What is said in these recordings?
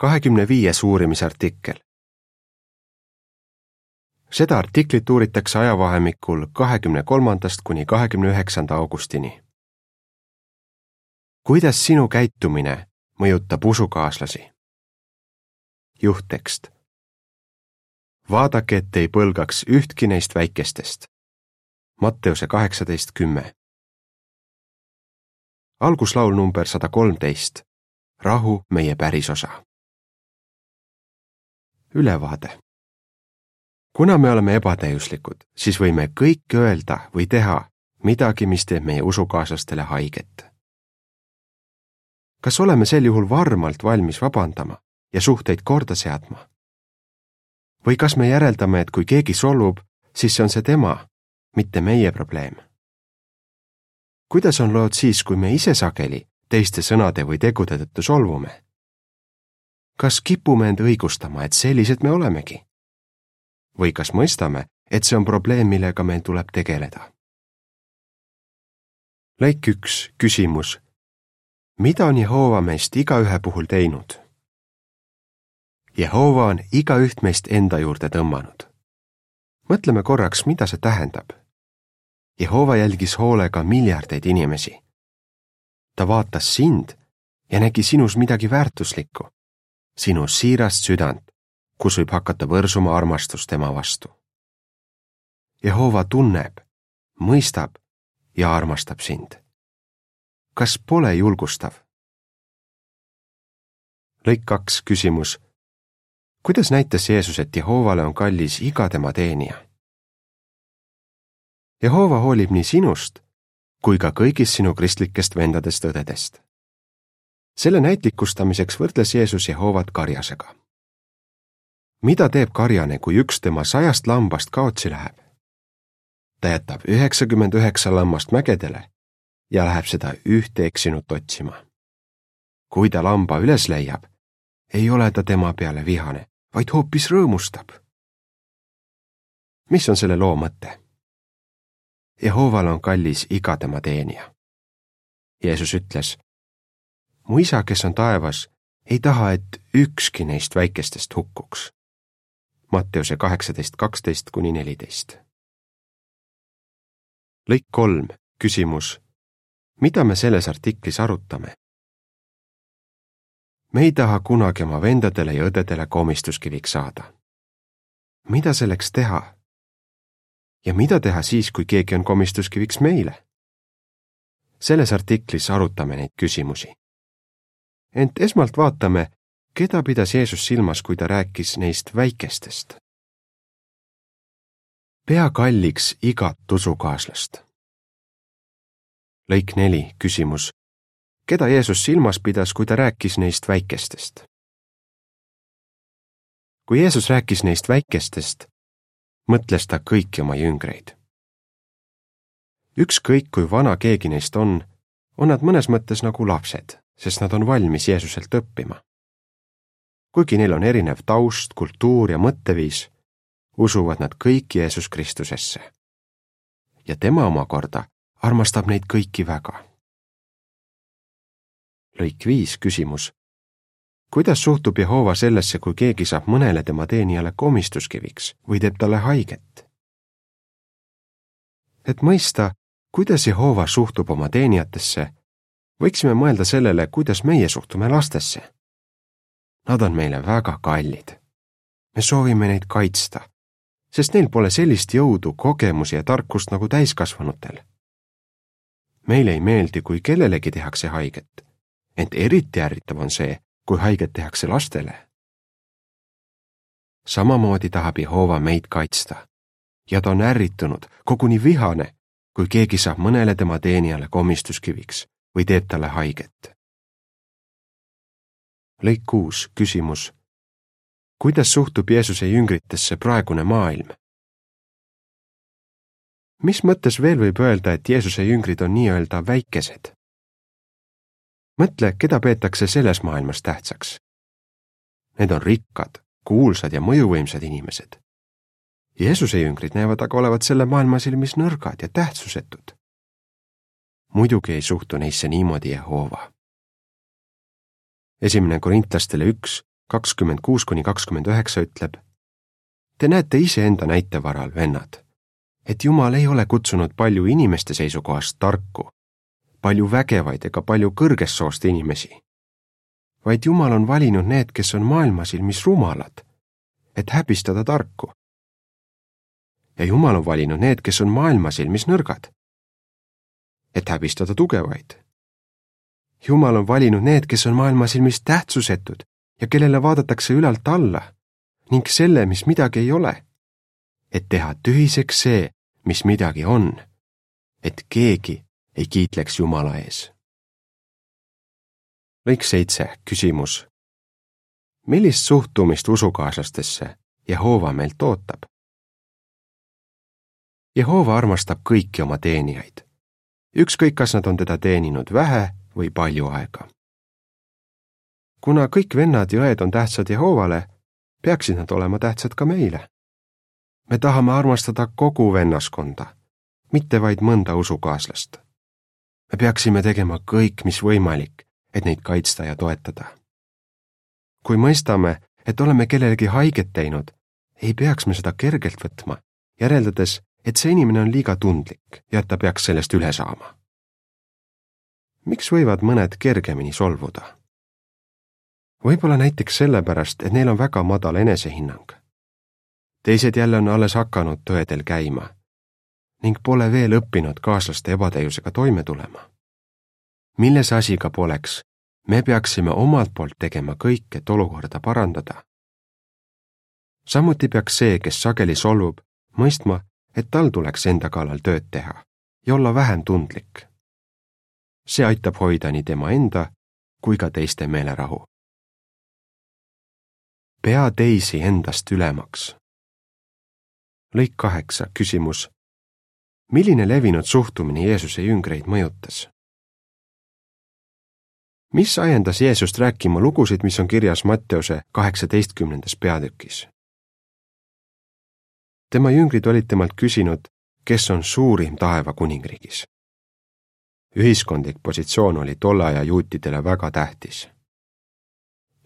kahekümne viies uurimisartikkel. seda artiklit uuritakse ajavahemikul kahekümne kolmandast kuni kahekümne üheksanda augustini. kuidas sinu käitumine mõjutab usukaaslasi? juhttekst. vaadake, et ei põlgaks ühtki neist väikestest. Matteuse kaheksateist kümme. alguslaul number sada kolmteist. rahu meie pärisosa ülevaade. kuna me oleme ebatäiuslikud, siis võime kõike öelda või teha midagi, mis teeb meie usukaaslastele haiget. kas oleme sel juhul varmalt valmis vabandama ja suhteid korda seadma? või kas me järeldame, et kui keegi solvub, siis see on see tema, mitte meie probleem? kuidas on lood siis, kui me ise sageli teiste sõnade või tegude tõttu solvume? Kas kipume end õigustama, et sellised me olemegi? või kas mõistame, et see on probleem, millega meil tuleb tegeleda? lõik üks, küsimus. mida on Jehova meist igaühe puhul teinud? Jehova on igaüht meist enda juurde tõmmanud. mõtleme korraks, mida see tähendab. Jehova jälgis hoolega miljardeid inimesi. ta vaatas sind ja nägi sinus midagi väärtuslikku sinu siirast südant, kus võib hakata võrsuma armastus tema vastu. Jehova tunneb, mõistab ja armastab sind. kas pole julgustav? lõik kaks küsimus. kuidas näitas Jeesus, et Jehovale on kallis iga tema teenija? Jehova hoolib nii sinust kui ka kõigist sinu kristlikest vendadest-õdedest selle näitlikustamiseks võrdles Jeesus Jehovat karjasega. mida teeb karjane, kui üks tema sajast lambast kaotsi läheb? ta jätab üheksakümmend üheksa lammast mägedele ja läheb seda ühte eksinut otsima. kui ta lamba üles leiab, ei ole ta tema peale vihane, vaid hoopis rõõmustab. mis on selle loo mõte? Jehoval on kallis iga tema teenija. Jeesus ütles mu isa, kes on taevas, ei taha, et ükski neist väikestest hukkuks. Matteuse kaheksateist, kaksteist kuni neliteist. lõik kolm, küsimus. mida me selles artiklis arutame? me ei taha kunagi oma vendadele ja õdedele komistuskiviks saada. mida selleks teha? ja mida teha siis, kui keegi on komistuskiviks meile? selles artiklis arutame neid küsimusi ent esmalt vaatame, keda pidas Jeesus silmas, kui ta rääkis neist väikestest. pea kalliks igat usukaaslast. lõik neli, küsimus. keda Jeesus silmas pidas, kui ta rääkis neist väikestest? kui Jeesus rääkis neist väikestest, mõtles ta kõiki oma jüngreid. ükskõik, kui vana keegi neist on, on nad mõnes mõttes nagu lapsed sest nad on valmis Jeesuselt õppima. kuigi neil on erinev taust, kultuur ja mõtteviis, usuvad nad kõik Jeesus Kristusesse. ja tema omakorda armastab neid kõiki väga. lõik viis küsimus. kuidas suhtub Jehova sellesse, kui keegi saab mõnele tema teenijale komistuskiviks või teeb talle haiget? et mõista, kuidas Jehova suhtub oma teenijatesse võiksime mõelda sellele, kuidas meie suhtume lastesse. Nad on meile väga kallid. me soovime neid kaitsta, sest neil pole sellist jõudu, kogemusi ja tarkust nagu täiskasvanutel. meile ei meeldi, kui kellelegi tehakse haiget, ent eriti ärritav on see, kui haiget tehakse lastele. samamoodi tahab Jehova meid kaitsta ja ta on ärritunud, koguni vihane, kui keegi saab mõnele tema teenijale komistuskiviks või teeb talle haiget. lõik kuus, küsimus. kuidas suhtub Jeesuse jüngritesse praegune maailm? mis mõttes veel võib öelda, et Jeesuse jüngrid on nii-öelda väikesed? mõtle, keda peetakse selles maailmas tähtsaks. Need on rikkad, kuulsad ja mõjuvõimsad inimesed. Jeesuse jüngrid näevad aga olevat selle maailma silmis nõrgad ja tähtsusetud muidugi ei suhtu neisse niimoodi Jehova. esimene korintlastele üks, kakskümmend kuus kuni kakskümmend üheksa ütleb. Te näete iseenda näite varal, vennad, et Jumal ei ole kutsunud palju inimeste seisukohast tarku, palju vägevaid ega palju kõrgest soost inimesi, vaid Jumal on valinud need, kes on maailma silmis rumalad, et häbistada tarku. ja Jumal on valinud need, kes on maailma silmis nõrgad, et häbistada tugevaid. Jumal on valinud need, kes on maailma silmis tähtsusetud ja kellele vaadatakse ülalt alla ning selle, mis midagi ei ole, et teha tühiseks see, mis midagi on, et keegi ei kiitleks Jumala ees. lõik seitse, küsimus. millist suhtumist usukaaslastesse Jehova meilt ootab? Jehova armastab kõiki oma teenijaid, ükskõik, kas nad on teda teeninud vähe või palju aega. kuna kõik vennad ja õed on tähtsad Jehovale, peaksid nad olema tähtsad ka meile. me tahame armastada kogu vennaskonda, mitte vaid mõnda usukaaslast. me peaksime tegema kõik, mis võimalik, et neid kaitsta ja toetada. kui mõistame, et oleme kellelegi haiget teinud, ei peaks me seda kergelt võtma, järeldades, et see inimene on liiga tundlik ja et ta peaks sellest üle saama. miks võivad mõned kergemini solvuda? võib-olla näiteks sellepärast, et neil on väga madal enesehinnang. teised jälle on alles hakanud tõedel käima ning pole veel õppinud kaaslaste ebatäiusega toime tulema. milles asi ka poleks, me peaksime omalt poolt tegema kõik, et olukorda parandada. samuti peaks see, kes sageli solvub, mõistma, et tal tuleks enda kallal tööd teha ja olla vähem tundlik. see aitab hoida nii tema enda kui ka teiste meelerahu pea teisi endast ülemaks. lõik kaheksa, küsimus. milline levinud suhtumine Jeesuse jüngreid mõjutas? mis ajendas Jeesust rääkima lugusid, mis on kirjas Matteuse kaheksateistkümnendas peatükis? Tema jüngrid olid temalt küsinud, kes on suurim taeva kuningriigis. ühiskondlik positsioon oli tolle aja juutidele väga tähtis.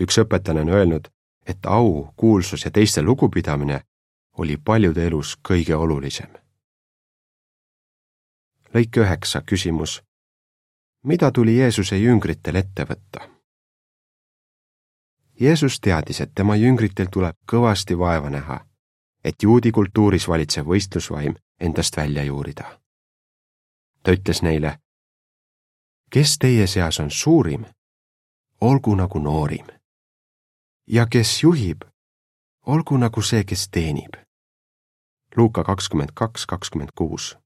üks õpetlane on öelnud, et au, kuulsus ja teiste lugupidamine oli paljude elus kõige olulisem. lõik üheksa, küsimus. mida tuli Jeesuse jüngritel ette võtta? Jeesus teadis, et tema jüngritel tuleb kõvasti vaeva näha, et juudi kultuuris valitsev võistlusvaim endast välja juurida. ta ütles neile, kes teie seas on suurim, olgu nagu noorim ja kes juhib, olgu nagu see, kes teenib. Luuka kakskümmend kaks, kakskümmend kuus.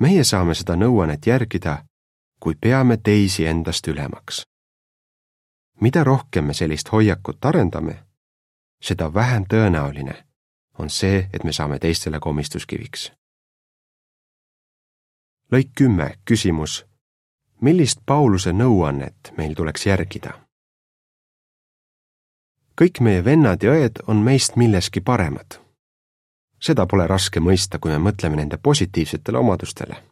meie saame seda nõuannet järgida, kui peame teisi endast ülemaks. mida rohkem me sellist hoiakut arendame, seda vähem tõenäoline on see, et me saame teistele komistuskiviks. lõik kümme, küsimus. millist Pauluse nõuannet meil tuleks järgida? kõik meie vennad ja õed on meist milleski paremad. seda pole raske mõista, kui me mõtleme nende positiivsetele omadustele.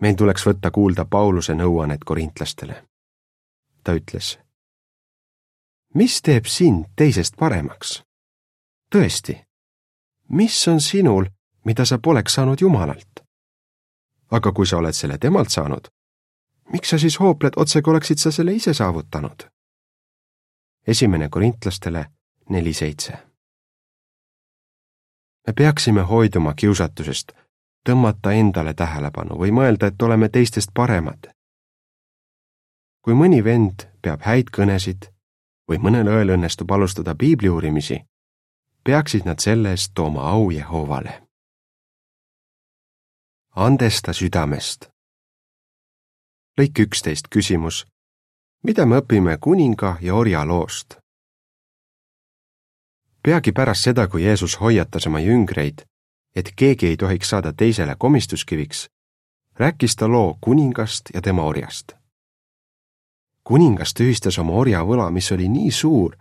meil tuleks võtta kuulda Pauluse nõuannet korintlastele. ta ütles. Mis teeb sind teisest paremaks? tõesti, mis on sinul, mida sa poleks saanud Jumalalt? aga kui sa oled selle temalt saanud, miks sa siis hoopled, otsekui oleksid sa selle ise saavutanud? esimene korintlastele neli seitse. me peaksime hoiduma kiusatusest tõmmata endale tähelepanu või mõelda, et oleme teistest paremad. kui mõni vend peab häid kõnesid või mõnel õel õnnestub alustada piibli uurimisi, peaksid nad selle eest tooma au Jehovale. andesta südamest. lõik üksteist küsimus mida me õpime kuninga ja orja loost? peagi pärast seda, kui Jeesus hoiatas oma jüngreid, et keegi ei tohiks saada teisele komistuskiviks, rääkis ta loo kuningast ja tema orjast. Kuningas tühistas oma orja võla, mis oli nii suur,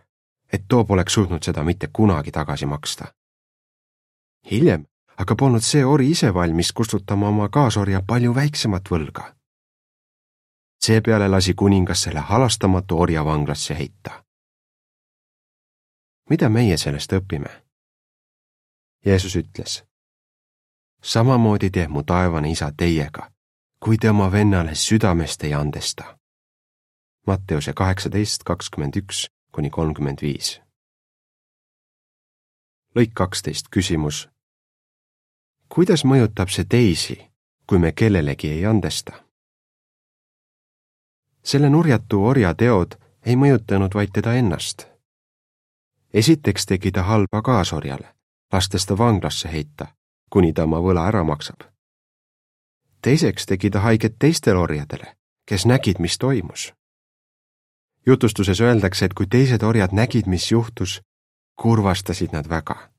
et too poleks suutnud seda mitte kunagi tagasi maksta. hiljem aga polnud see ori ise valmis kustutama oma kaasorja palju väiksemat võlga seepeale lasi kuningas selle halastamatu orja vanglasse heita. mida meie sellest õpime? Jeesus ütles. samamoodi teeb mu taevane isa teiega, kui te oma vennale südamest ei andesta. Matteuse kaheksateist, kakskümmend üks kuni kolmkümmend viis. lõik kaksteist, küsimus. kuidas mõjutab see teisi, kui me kellelegi ei andesta? selle nurjatu orja teod ei mõjutanud vaid teda ennast. esiteks tegi ta halba kaasorjale, lastes ta vanglasse heita, kuni ta oma võla ära maksab. teiseks tegi ta haiget teistele orjadele, kes nägid, mis toimus. Jutustuses öeldakse, et kui teised orjad nägid, mis juhtus, kurvastasid nad väga.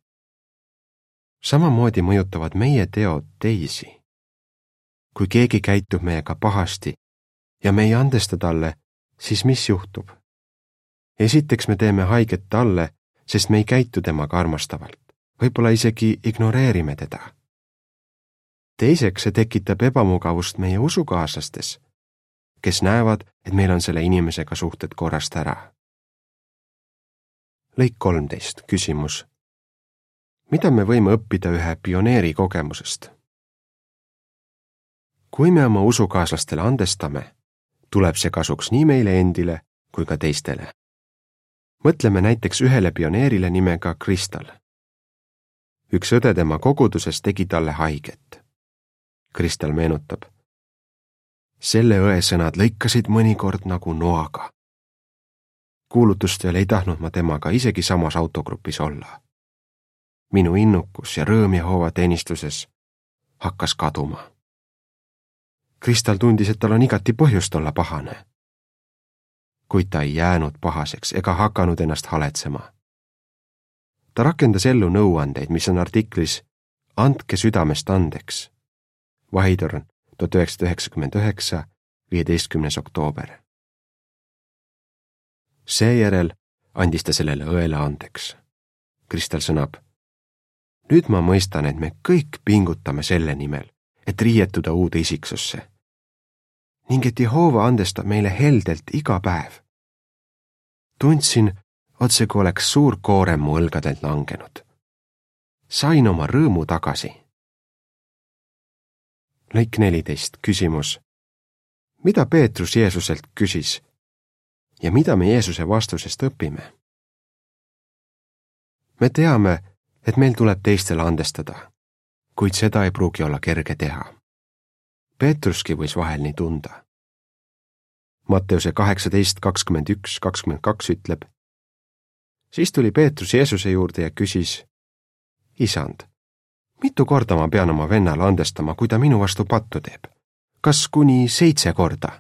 samamoodi mõjutavad meie teod teisi. kui keegi käitub meiega pahasti ja me ei andesta talle, siis mis juhtub? esiteks me teeme haiget talle, sest me ei käitu temaga armastavalt, võib-olla isegi ignoreerime teda. teiseks, see tekitab ebamugavust meie usukaaslastes, kes näevad, et meil on selle inimesega suhted korrast ära. lõik kolmteist, küsimus. mida me võime õppida ühe pioneeri kogemusest? kui me oma usukaaslastele andestame, tuleb see kasuks nii meile endile kui ka teistele. mõtleme näiteks ühele pioneerile nimega Kristal. üks õde tema koguduses tegi talle haiget. Kristal meenutab. Selle õe sõnad lõikasid mõnikord nagu noaga. kuulutustel ei tahtnud ma temaga isegi samas autogrupis olla. minu innukus ja rõõm Jehova teenistuses hakkas kaduma Kristal tundis, et tal on igati põhjust olla pahane. kuid ta ei jäänud pahaseks ega hakanud ennast haletsema. ta rakendas ellu nõuandeid, mis on artiklis Andke südamest andeks. Vahitorn, tuhat üheksasada üheksakümmend üheksa, viieteistkümnes oktoober. seejärel andis ta sellele õele andeks. Kristal sõnab. nüüd ma mõistan, et me kõik pingutame selle nimel, et riietuda uude isiksusse ning et Jehova andestab meile heldelt iga päev. tundsin, otse kui oleks suur koorem mu õlgadelt langenud. sain oma rõõmu tagasi. Lõik neliteist, küsimus. mida Peetrus Jeesuselt küsis ja mida me Jeesuse vastusest õpime? me teame, et meil tuleb teistele andestada, kuid seda ei pruugi olla kerge teha Peetruski võis vahel nii tunda. Matteuse kaheksateist kakskümmend üks, kakskümmend kaks ütleb. siis tuli Peetrus Jeesuse juurde ja küsis. isand, mitu korda ma pean oma vennale andestama, kui ta minu vastu pattu teeb? kas kuni seitse korda?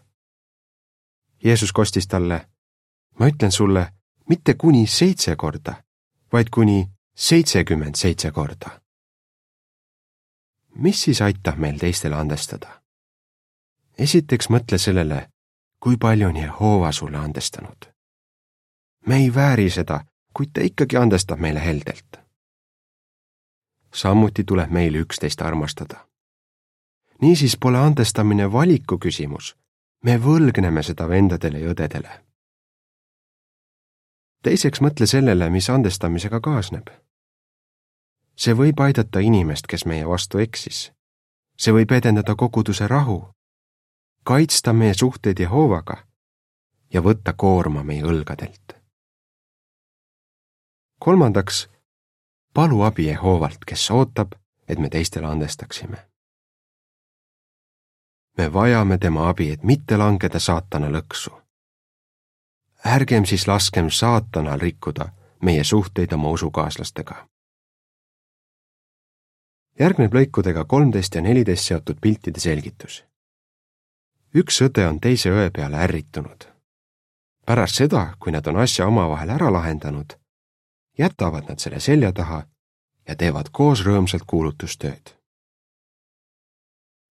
Jeesus kostis talle. ma ütlen sulle, mitte kuni seitse korda, vaid kuni seitsekümmend seitse korda. mis siis aitab meil teistele andestada? esiteks mõtle sellele, kui palju on Jehova sulle andestanud. me ei vääri seda, kuid ta ikkagi andestab meile heldelt. Samuti tuleb meil üksteist armastada. niisiis pole andestamine valiku küsimus, me võlgneme seda vendadele ja õdedele. teiseks mõtle sellele, mis andestamisega kaasneb. see võib aidata inimest, kes meie vastu eksis. see võib edendada koguduse rahu kaitsta meie suhteid Jehovaga ja võtta koorma meie õlgadelt. kolmandaks, palu abi Jehovalt, kes ootab, et me teistele andestaksime. me vajame tema abi, et mitte langeda saatana lõksu. ärgem siis laskem saatanal rikkuda meie suhteid oma usukaaslastega. järgneb lõikudega kolmteist ja neliteist seotud piltide selgitus üks õde on teise õe peale ärritunud. pärast seda, kui nad on asja omavahel ära lahendanud, jätavad nad selle selja taha ja teevad koos rõõmsalt kuulutustööd.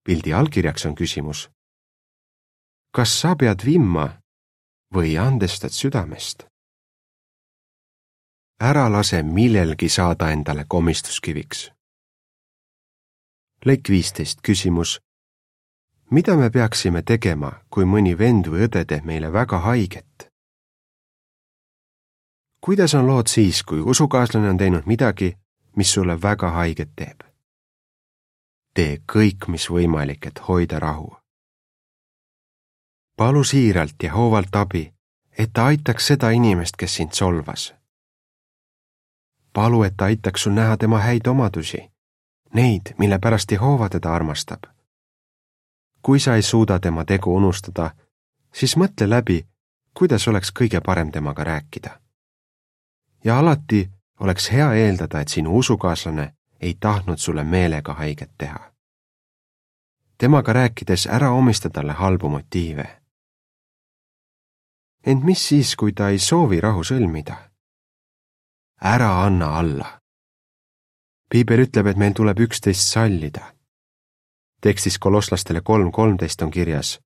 pildi allkirjaks on küsimus. kas sa pead vimma või andestad südamest? ära lase millelgi saada endale komistuskiviks. lõik viisteist, küsimus mida me peaksime tegema, kui mõni vend või õde teeb meile väga haiget? Kuidas on lood siis, kui usukaaslane on teinud midagi, mis sulle väga haiget teeb? tee kõik, mis võimalik, et hoida rahu. palu siiralt ja hoovalt abi, et ta aitaks seda inimest, kes sind solvas. palu, et ta aitaks sul näha tema häid omadusi, neid, mille pärast Jehova teda armastab. kui sa ei suuda tema tegu unustada, siis mõtle läbi, kuidas oleks kõige parem temaga rääkida. Ja alati oleks hea eeldada, et sinu usukaaslane ei tahtnud sulle meelega haiget teha. temaga rääkides ära omista talle halbu motiive. ent mis siis, kui ta ei soovi rahu sõlmida? ära anna alla. piibel ütleb, et meil tuleb üksteist sallida. tekstis kolosslastele kolm kolmteist on kirjas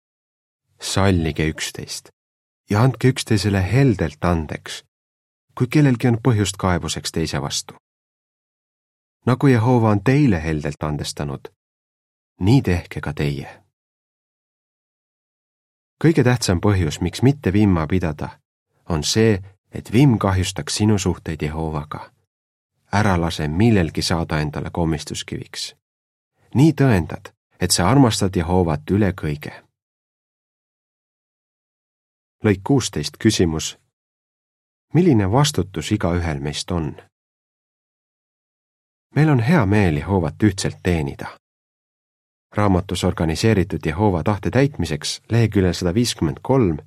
sallige üksteist ja andke üksteisele heldelt andeks, kui kellelgi on põhjust kaebuseks teise vastu. nagu Jehova on teile heldelt andestanud, nii tehke ka teie. kõige tähtsam põhjus, miks mitte vimma pidada, on see, et vimm kahjustaks sinu suhteid Jehovaga. ära lase millelgi saada endale komistuskiviks. nii tõendad, et sa armastad Jehovat üle kõige lõik kuusteist küsimus. Milline vastutus igaühel meist on? meil on hea meel Jehovat ühtselt teenida. raamatus organiseeritud Jehova tahte täitmiseks leheküljel sada viiskümmend kolm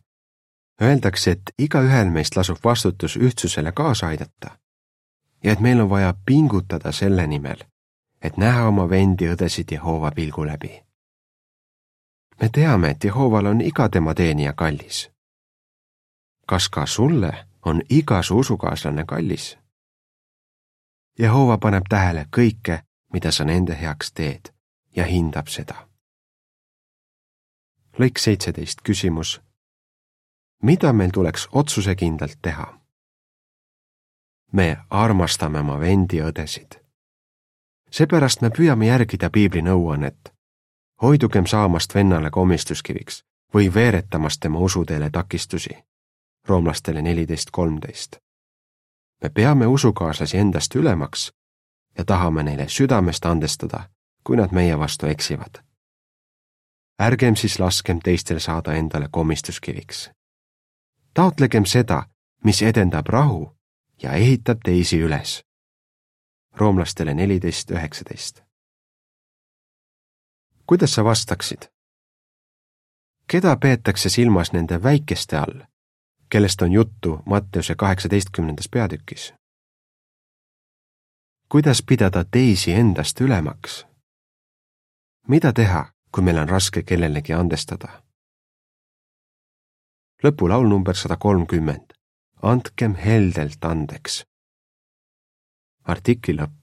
öeldakse, et igaühel meist lasub vastutus ühtsusele kaasa aidata ja et meil on vaja pingutada selle nimel, et näha oma vendi-õdesid Jehova pilgu läbi. me teame, et Jehoval on iga tema teenija kallis kas ka sulle on iga su usukaaslane kallis? Jehova paneb tähele kõike, mida sa nende heaks teed ja hindab seda. lõik seitseteist küsimus. mida meil tuleks otsusekindlalt teha? me armastame oma vendi õdesid. seepärast me püüame järgida piibli nõuannet. hoidugem saamast vennale komistuskiviks või veeretamast tema usuteele takistusi roomlastele neliteist kolmteist. me peame usukaaslasi endast ülemaks ja tahame neile südamest andestada, kui nad meie vastu eksivad. ärgem siis laskem teistel saada endale komistuskiviks. taotlegem seda, mis edendab rahu ja ehitab teisi üles. roomlastele neliteist üheksateist. kuidas sa vastaksid? keda peetakse silmas nende väikeste all? Kellest on juttu Matteuse kaheksateistkümnendas peatükis. kuidas pidada teisi endast ülemaks? mida teha, kui meil on raske kellelegi andestada? lõpulaul number sada kolmkümmend. andkem heldelt andeks. artikli lõpp